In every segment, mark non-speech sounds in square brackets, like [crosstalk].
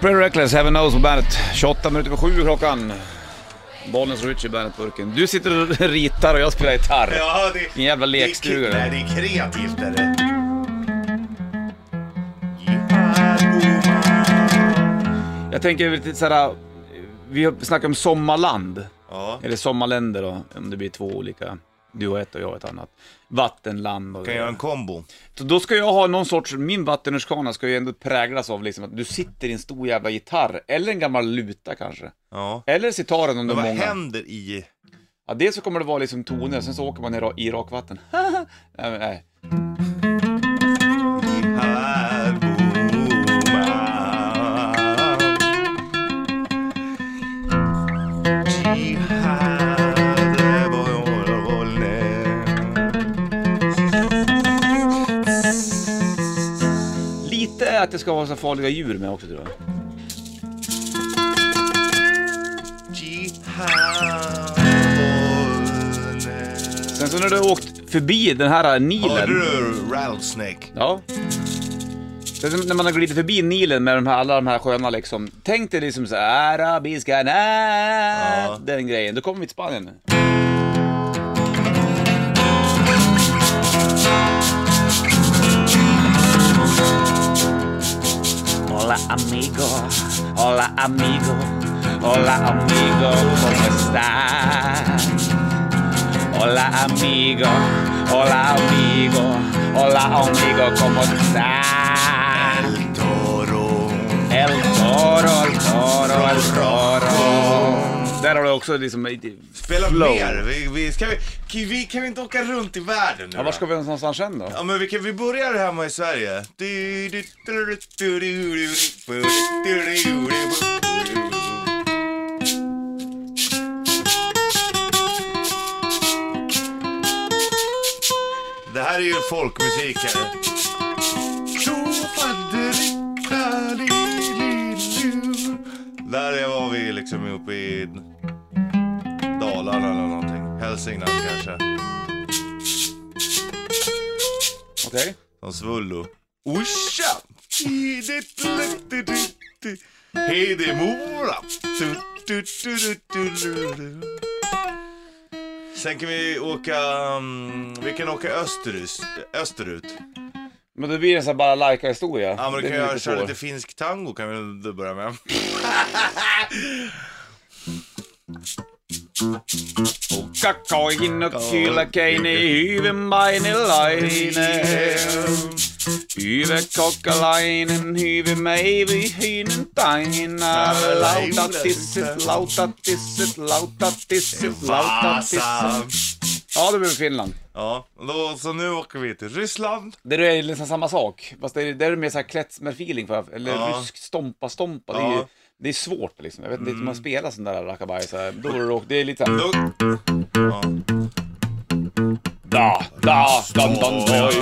Pretty Reckless, Heaven Knows på bandet. 28 minuter över sju klockan. Bollnäs och Richie Bandet-burken. Du sitter och [laughs] ritar och jag spelar gitarr. Ja, det, En jävla det lekstuga. kre- nej, det är kreativt är det. Jag tänker lite såhär, vi har snackat om sommarland. Ja, Eller sommarländer då, om det blir två olika. Du har ett och jag ett annat. Vattenland och kan göra en kombo. Så då ska jag ha någon sorts, min vattenrutschkana ska ju ändå präglas av liksom att du sitter i en stor jävla gitarr, eller en gammal luta kanske. Ja. Eller sitaren om det Men är vad många. händer i... Ja, dels så kommer det vara liksom toner, sen så åker man i, ra- i rakvatten. [laughs] nej, men, nej. Det ska vara så farliga djur med också tror jag. Sen så när du har åkt förbi den här Hörde Nilen. du Rattlesnake? Ja. Sen när man har glidit förbi Nilen med de här, alla de här sjöarna liksom. Tänk dig liksom så här, arabiska natt, Ja. den grejen. Då kommer vi till Spanien. Hola amigo, hola amigo, hola amigo, ¿cómo estás? Hola amigo, hola amigo, hola amigo, ¿cómo estás? El Toro. El toro, el toro, el toro. Där har du också liksom... Spela flow. mer. Vi, vi, ska vi, vi, kan vi inte åka runt i världen nu Ja, var ska vi någonstans sen då? Ja, men vi, kan, vi börjar hemma i Sverige. Det här är ju folkmusik här. Där jag var liksom uppe i Dalarna eller någonting. Hälsingland kanske. Okej. Som Svullo. Orsa! Hedemora! Sen kan vi åka, um, vi kan åka österut. österut. Men då blir det en sån här bara historia Ja men du kan jag köra lite finsk tango kan vi börja med. Kakaoihin on kylkeini hyvin painilainen. Hyvä kokkalainen, hyvin meivihyinen. Lautatissit, lautatissit, lautatissit, lautatissit. Ja, det blir Finland. Ja, då, så nu åker vi till Ryssland. Det är liksom samma sak. Fast det är, det är mer såhär klezmer-feeling, för- eller Ja. rysk stompa-stompa. Det, är ju- Ja. Mm. det är svårt liksom. Jag vet inte, om man spelar sån där rackabaj så här, då är det, det är lite såhär... Då, ja. Da, da, dan, dan, doj. Ja.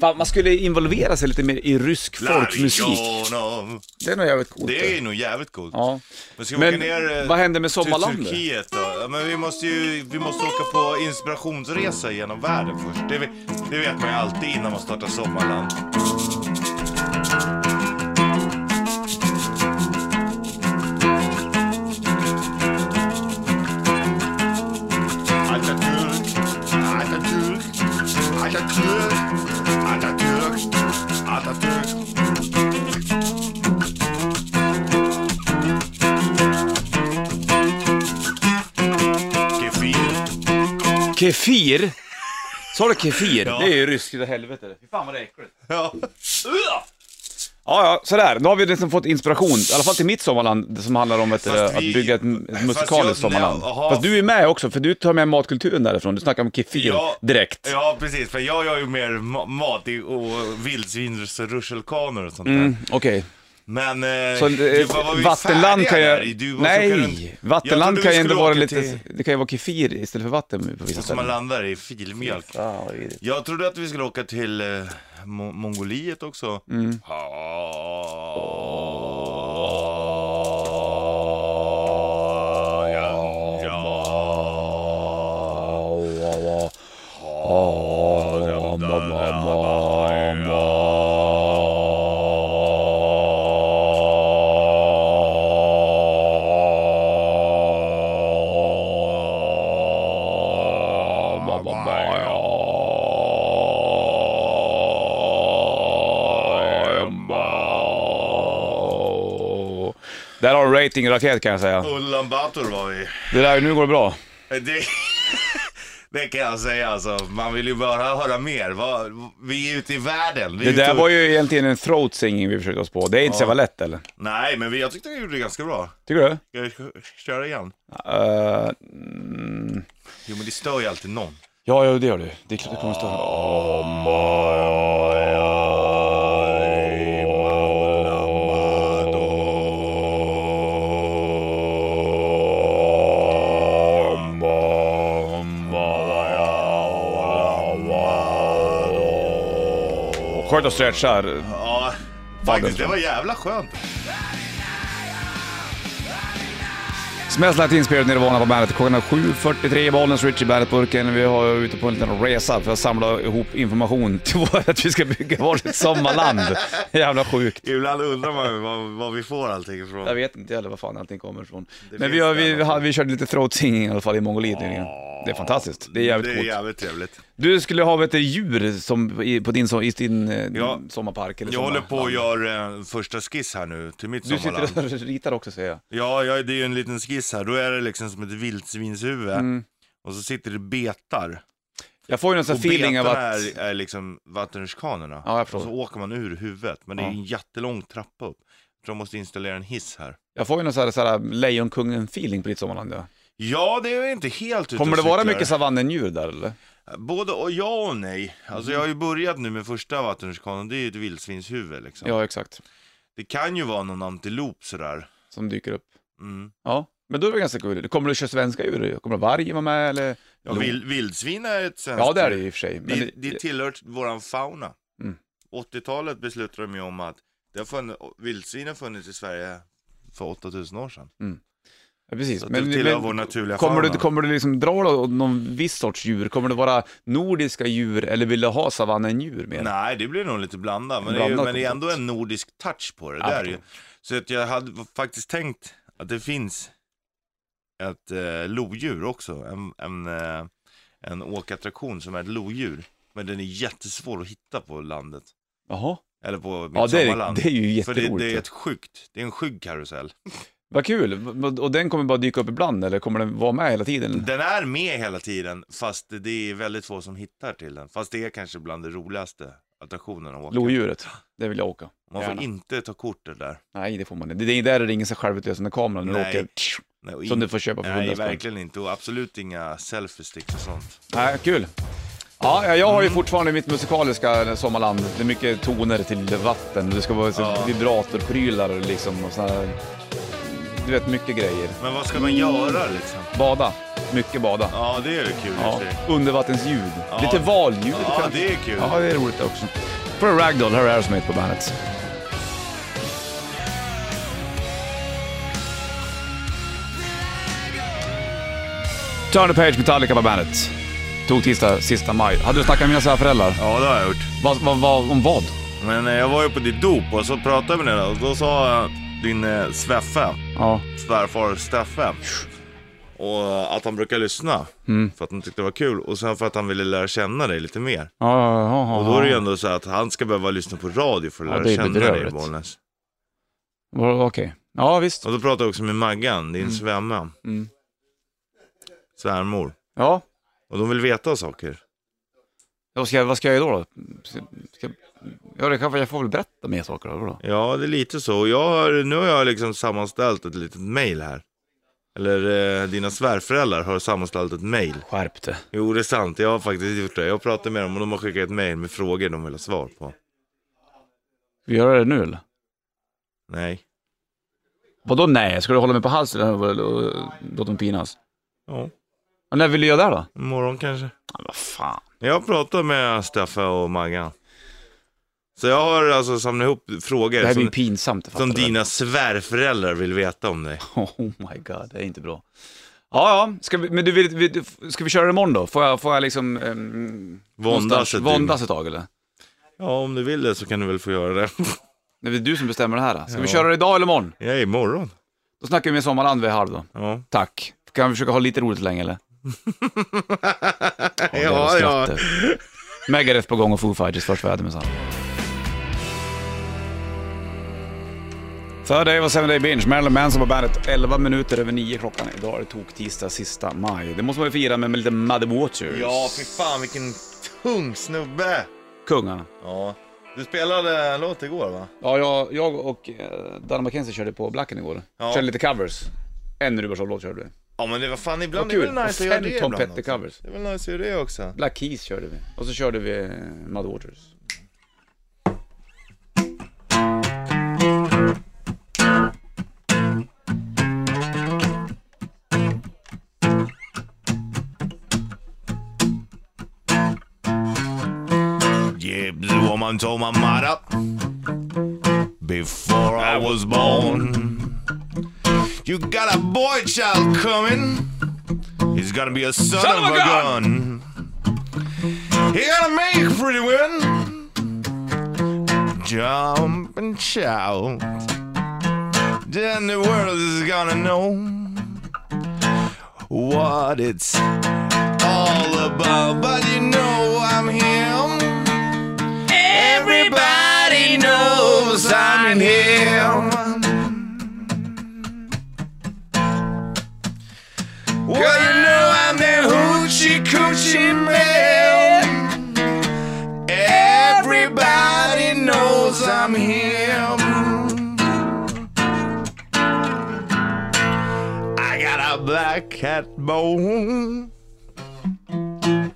Fan, man skulle involvera sig lite mer i rysk folkmusik. Larionov. Det är nog jävligt coolt. Det är nog jävligt coolt. Ja. Men ska vi Men åka ner eh, vad händer med till Sommarland? Turkiet då? Ja, men vi måste ju vi måste åka på inspirationsresa genom världen först. Det, vet- det vet man ju alltid innan man startar Sommarland. Kefir. Sa du kefir? Ja. Det är ju ryskt helvete. Fy fan vad det är äckligt. Ja. Ja, ja, sådär. Nu har vi liksom fått inspiration, i alla fall till mitt sommarland, som handlar om ett, eh, att vi- bygga ett, ett musikaliskt sommarland. nej. Fast du är med också, för du tar med matkulturen därifrån. Du snackar om kefir Ja. direkt. Ja, precis. För jag gör ju mer ma- mat och vildsvinsrutschkanor och sånt där. Mm, Okej. Men... Eh, Så du, eh, vad var vattenland kan ju... Du Nej! runt- Vattenland kan ju ändå vara lite... till- Det kan ju vara kefir istället för vatten på vissa Som man ställen. landar i filmjölk. Jag trodde att vi skulle åka till eh, Mo- Mongoliet också. Mm. Där har du rating-raket kan jag säga. Ulan Bator var vi. Det där, nu går det bra. Det, [laughs] det kan jag säga alltså. Man vill ju bara höra mer. Vi är ute i världen. Vi Det där var ju egentligen en throat singing vi försökte oss på. Det är inte så jävla lätt eller? Nej, men vi, jag tyckte vi gjorde det ganska bra. Tycker du? Ska jag köra igen? Uh, mm, Jo, men det stör ju alltid någon. ja, ja, det gör du. Det är klart det kommer att stå. Skönt att stretcha. Ja, faktiskt. Det var jävla skönt. Smells Like Teen Spirit Nirvana på bandet. Klockan är 7.43, Bollnäs Richie Bandet-burken. Vi har ute på en liten resa för att samla ihop information till att vi ska bygga varsitt sommarland. Jävla sjukt. Ibland undrar man var, var vi får allting ifrån. Jag vet inte heller var fan allting kommer ifrån. Det Men vi, har, vi, vi, vi körde lite throat singing i alla fall i Mongoliet nyligen. Det är fantastiskt. Det är jävligt Det är coolt. jävligt trevligt. Du skulle ha vet, du, djur som, i, på din, so- i din eh, Ja. sommarpark eller Jag håller på att sommarland. göra en första skiss här nu till mitt Du sommarland. sitter och [laughs] ritar också säger jag. Ja, ja, det är ju en liten skiss här. Då är det liksom som ett vildsvinshuvud. Mm. Och så sitter det betar. Jag får ju en sån Och feeling av betarna att... är, är liksom vattenrutschkanorna. Ja, jag och förstår. så åker man ur huvudet. Men det är Ja. en jättelång trappa upp. Jag tror jag måste installera en hiss här. Jag får ju någon sån här, sån här Lejonkungen-feeling på ditt sommarland. Ja. Ja, det är inte helt ute Kommer och det vara cyklar. mycket savannendjur där eller? Både och ja och nej. Alltså jag har ju börjat nu med första vattenrutschkanan. Det är ju ett vildsvinshuvud liksom. Ja, exakt. Det kan ju vara någon antilop sådär. Som dyker upp. Mm. Ja, men då är det ganska kul. Kommer du köra svenska djur? Kommer varg vara med eller? Ja, vild, vildsvin är ett svenskt Ja, det är det i och för sig. Men Det, det tillhör våran fauna. Mm. 80-talet beslutade de ju om att det har funnits, vildsvin har funnits i Sverige för 8000 år sedan. Ja, precis. Men, men kommer, du, kommer du liksom dra då någon viss sorts djur? Kommer det vara nordiska djur eller vill du ha savannendjur mer? Nej, det blir nog lite blandat. Men, det är, ju- Blandat men det är ändå en nordisk touch på det. Ja, det är jag det ju. Så att jag hade faktiskt tänkt att det finns ett eh, lodjur också. En, en, eh, en åkattraktion som är ett lodjur. Men den är jättesvår att hitta på landet. Jaha. Eller på mitt Ja, det är, det är ju För det, jätteroligt. det är ett skyggt, det är en skygg karusell. [laughs] Vad kul. Och den kommer bara dyka upp ibland eller kommer den vara med hela tiden? Den är med hela tiden, fast det är väldigt få som hittar till den. Fast det är kanske bland det roligaste attraktionerna att åka. Lodjuret. Det vill jag åka. Man får Gärna. inte ta kortet där. Nej, det får man inte. Det är där det ringer sig självutlösande kameran när du åker. Nej, Som du får köpa för Nej, 100 spänn. verkligen inte. Och absolut inga selfie-sticks och sånt. Nej, kul. Ja, ja, jag har ju fortfarande mitt musikaliska sommarland. Det är mycket toner till vatten. Det ska vara Ja. vibratorprylar liksom och här, Du vet, mycket grejer. Men vad ska man göra liksom? Bada. Mycket bada. Ja, det är det kul. Ja. Undervattensljud. Ja. Lite valljud ja, kanske. det är kul. Ja, det är roligt också. För Ragdoll, här är Aerosmith på bandet. Turner Page Metallica på bandet. Tog tisdag, sista maj. Hade du snackat med mina svärföräldrar? Ja, det har jag gjort. Vad, vad, vad, om vad? Men eh, jag var ju på ditt dop och så pratade vi med dig och då sa eh, din eh, sveffe, Ja. svärfar Steffe, och att han brukar lyssna. Mm. För att han tyckte det var kul och sen för att han ville lära känna dig lite mer. Ja, ja, ja, Och då är det ju ändå så att han ska behöva lyssna på radio för att lära känna dig i. Bollnäs. ja. Okej. Ja, visst. Och då pratade jag också med Maggan, din svärma, Mm. svärmor. Ja. Och de vill veta saker. Vad ska, jag, vad ska jag göra då? Ska, ska, ja, det kan, jag får väl berätta mer saker då. då. Ja, det är lite så. Jag har, nu har jag liksom sammanställt ett litet mail här. Eller eh, dina svärföräldrar har sammanställt ett mail. Skärp det. Jo, det är sant. Jag har faktiskt gjort det. Jag pratat med dem och de har skickat ett mail med frågor de vill ha svar på. Ska vi göra det nu eller? Nej. Vadå nej? Ska du hålla mig på halsen och låta mig pinas? Ja, Ja, när vill du göra det då? imorgon kanske. Ja, vad fan. Jag har pratat med Steffe och Maggan. Så jag har alltså samlat ihop frågor Det här blir som, pinsamt. fattar som väl? dina svärföräldrar vill veta om dig. [laughs] Oh my god, det är inte bra. Ja, ja. Ska vi, men du vill, vill, ska vi köra det imorgon då? Får jag, får jag liksom... Um, Våndas ett dygn. våndas ett tag eller? Ja, om du vill det så kan du väl få göra det. [laughs] Det är du som bestämmer det här. Då. Ska vi Ja. köra det idag eller imorgon? Ja, imorgon. Då snackar vi med Sommarland vid halv då. Ja, Tack. Kan vi försöka ha lite roligt länge eller? [laughs] ja. ja. skrattet. Megadeth på gång och Foo Fighters först väder med Så det var 7 Day Binge, Marilyn Manson på bandet. 11 minuter över 9 klockan. Idag är det tok tisdag sista maj. Det måste man ju fira med, med lite Muddy Waters. Ja, fy fan vilken tung snubbe. Kungarna. Ja. Du spelade en låt igår va? Ja, jag, jag och eh, Dana McKenzie körde på Blacken igår. Ja. Körde lite covers. En Rubersson-låt körde vi. Ja men det var fan ibland det är väl nice att göra det Tom ibland Petty också. covers. Det är väl nice att göra det också. Black Keys körde vi. Och så körde vi eh, Muddy Waters. Yeah, the woman told my mother before I was born. You got a boy child coming. He's gonna be a son, Son of, a gun. He gonna make pretty women jump and shout. Then the world is gonna know what it's all about. But you know I'm him. Everybody knows I'm in him. Well, you know I'm the hoochie coochie man. Everybody knows I'm him. I got a black cat bone.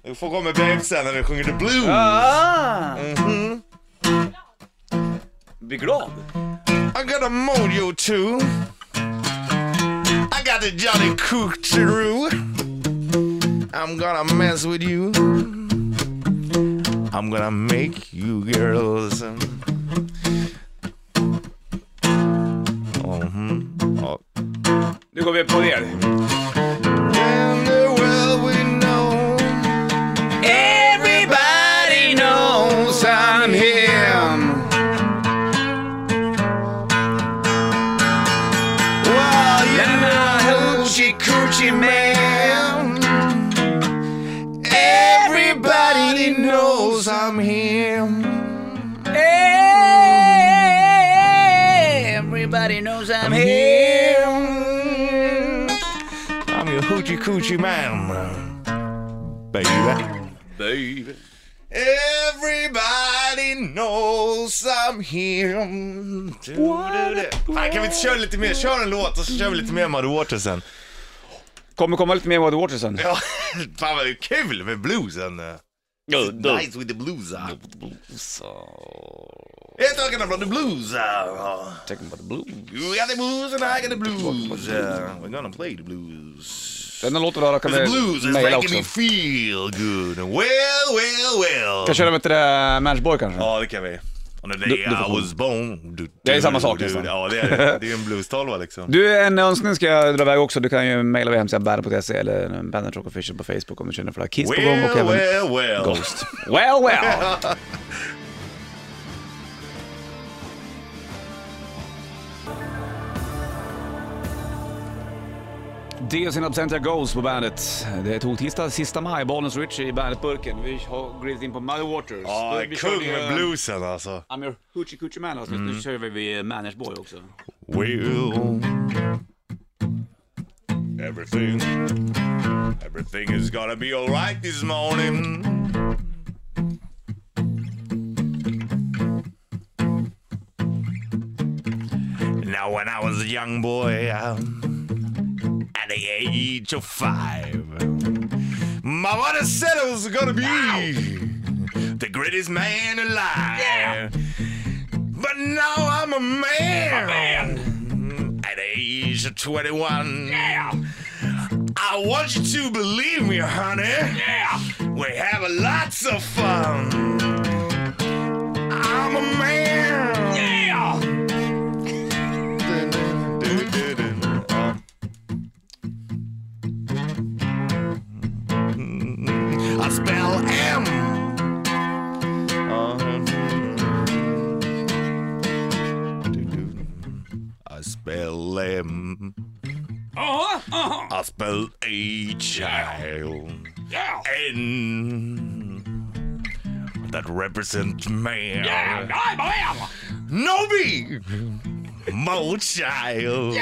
Du får gå med babe när vi sjunger the blues. Ah! Mhm. Bli glad. I got a mojo too. Johnny Coocheroo. I'm gonna mess with you. I'm gonna make you girls. Mhm. Ja. Nu går vi på det. Coochie man, baby. Baby. Everybody knows I'm him. Fan, kan vi inte köra lite mer? Kör en låt och så kör vi lite mer Muddy Waters sen. Kommer komma lite mer Muddy Waters sen. Ja, [laughs] fan vad kul med bluesen. Nice with the blues. uh. You're talking about the blues. uh. Talking about the blues. You got the blues and I got the blues. Uh, we're gonna play the blues. Den låten då kan The blues is mejla making också. me feel good. Well, well, well. Kan köra med till det Matchboy kanske? Ja, det kan vi. On the day Du- du får I was born. Du, Det är du, samma sak du, nästan. Ja, det är det. Det är ju en [laughs] blues-tolva liksom. Du, en önskning ska jag dra iväg också. Du kan ju mejla via hemsidan bandet.se eller Bandet Rock Official på Facebook om du känner för det. Kiss på gång och Well, även well, well. Ghost. Well, well! [laughs] Deos in Absentia Ghost på bandet. Det tog tisdag, sista maj, Bollnäs Richie i bandetburken. Vi har glidit in på Muddy Waters. Ja, Vi kung körde eh, ju, med bluesen alltså. I'm your hoochie coochie man alltså. Nu mm. kör vi vid eh, Manners Boy också. Well, everything, everything is gonna be alright this morning. Now, when I was a young boy, um, at the age of five, my mother said I was gonna be the greatest man alive. But now I'm a man. At the age of 21. Yeah. I want you to believe me, honey. Yeah. We have a lots of fun. I'm a man. Yeah. [laughs] spell M. Uh-huh, uh-huh. I spell A child. N. That represents man. Yeah, I am. No B. Mo child.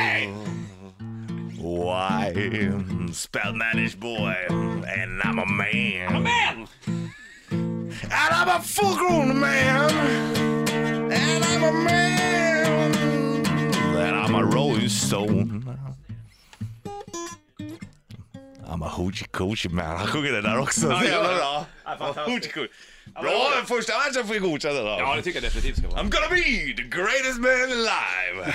Why? Spell managed boy, and I'm a man. I'm a man! And I'm a full grown man. And I'm a man. And I'm a rolling stone. I'm a hoochie coochie man. Han sjunger det där också. Ja, Så ja, jävla ja. bra. Ja, fantastiskt. Hoochie coochie. Bra, den första versen får vi godkänna då. Ja, det tycker jag definitivt ska vara. I'm gonna be the greatest man alive.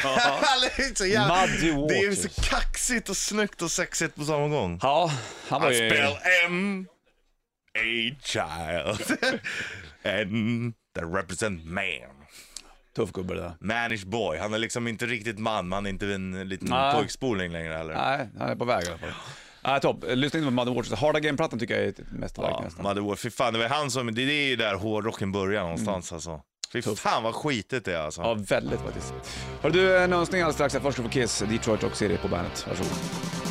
det, [laughs] är så jävla, Muddy det är så kaxigt och snyggt och sexigt på samma gång. Ja, han var I ju... spell M a child [laughs] and that represent man. Tuff gubbe det där. Manish boy. Han är liksom inte riktigt man, men han är inte en liten Nej. pojkspoling längre heller. Nej, han är på väg i alla fall. Ja, topp. Lyssna in på Mother Waters. Hard Again-plattan tycker jag är mästerverk Ja, nästan. Mother War. Fy fan, det var han som, det är ju där hårdrocken börjar någonstans alltså. Fy fan vad skitigt det är alltså. Ja, väldigt faktiskt. Hör du, en önskning alldeles strax. Först får Kiss, Detroit Rock City på bandet. Varsågod.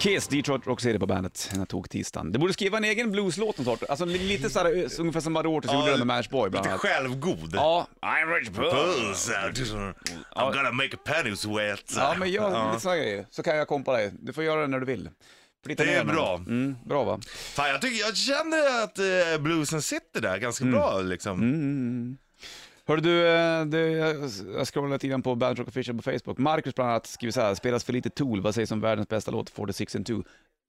Kiss, Detroit Rock City på bandet. Den här tog tisdagen. Det borde skriva en egen blueslåt någon sort. Alltså lite såhär, eh, ungefär som Muddy Waters gjorde det med Mash Boy bland Lite annat. självgod. Ja, I'm Rich Puss. I'm gonna make a penny sweat. Ja, men gör Ja. lite sådana grejer. Så kan jag kompa dig. Du får göra det när du vill. Det är bra. Mm, bra va? Fan, jag, tycker, jag känner att eh, bluesen sitter där ganska Mm. bra liksom. Hörde du, eh, det, jag scrollade lite grann på Bandit Rock Official på Facebook. Marcus bland annat skriver så här, spelas för lite Tool, vad sägs om världens bästa låt, 46 and 2?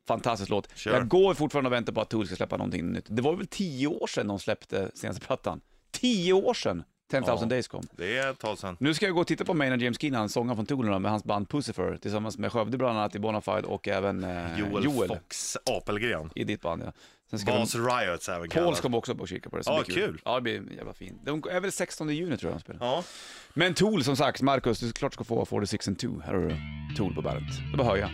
Fantastisk låt. Kör. Jag går fortfarande och väntar på att Tool ska släppa någonting nytt. Det var väl tio år sedan de släppte senaste plattan? Tio år sedan 10,000 Ja. Days kom. Det är ett tag sedan. Nu ska jag gå och titta på Maynard James Keenan, sångaren från Tool, med hans band Pussifer, tillsammans med Skövde bland annat i Bonafide och även eh, Joel, Joel Fox Apelgren. i ditt band. Ja. Sen ska Bas de, Riots även Paul kallas. ska också upp och kika på det. så Ja, blir kul. Ja, det blir jävla fint. De är väl 16 juni tror jag de spelar. Ja. Men Tool som sagt, Marcus, du klart ska få 46 and 2. Här har du Tool på bandet. Det är bara höja.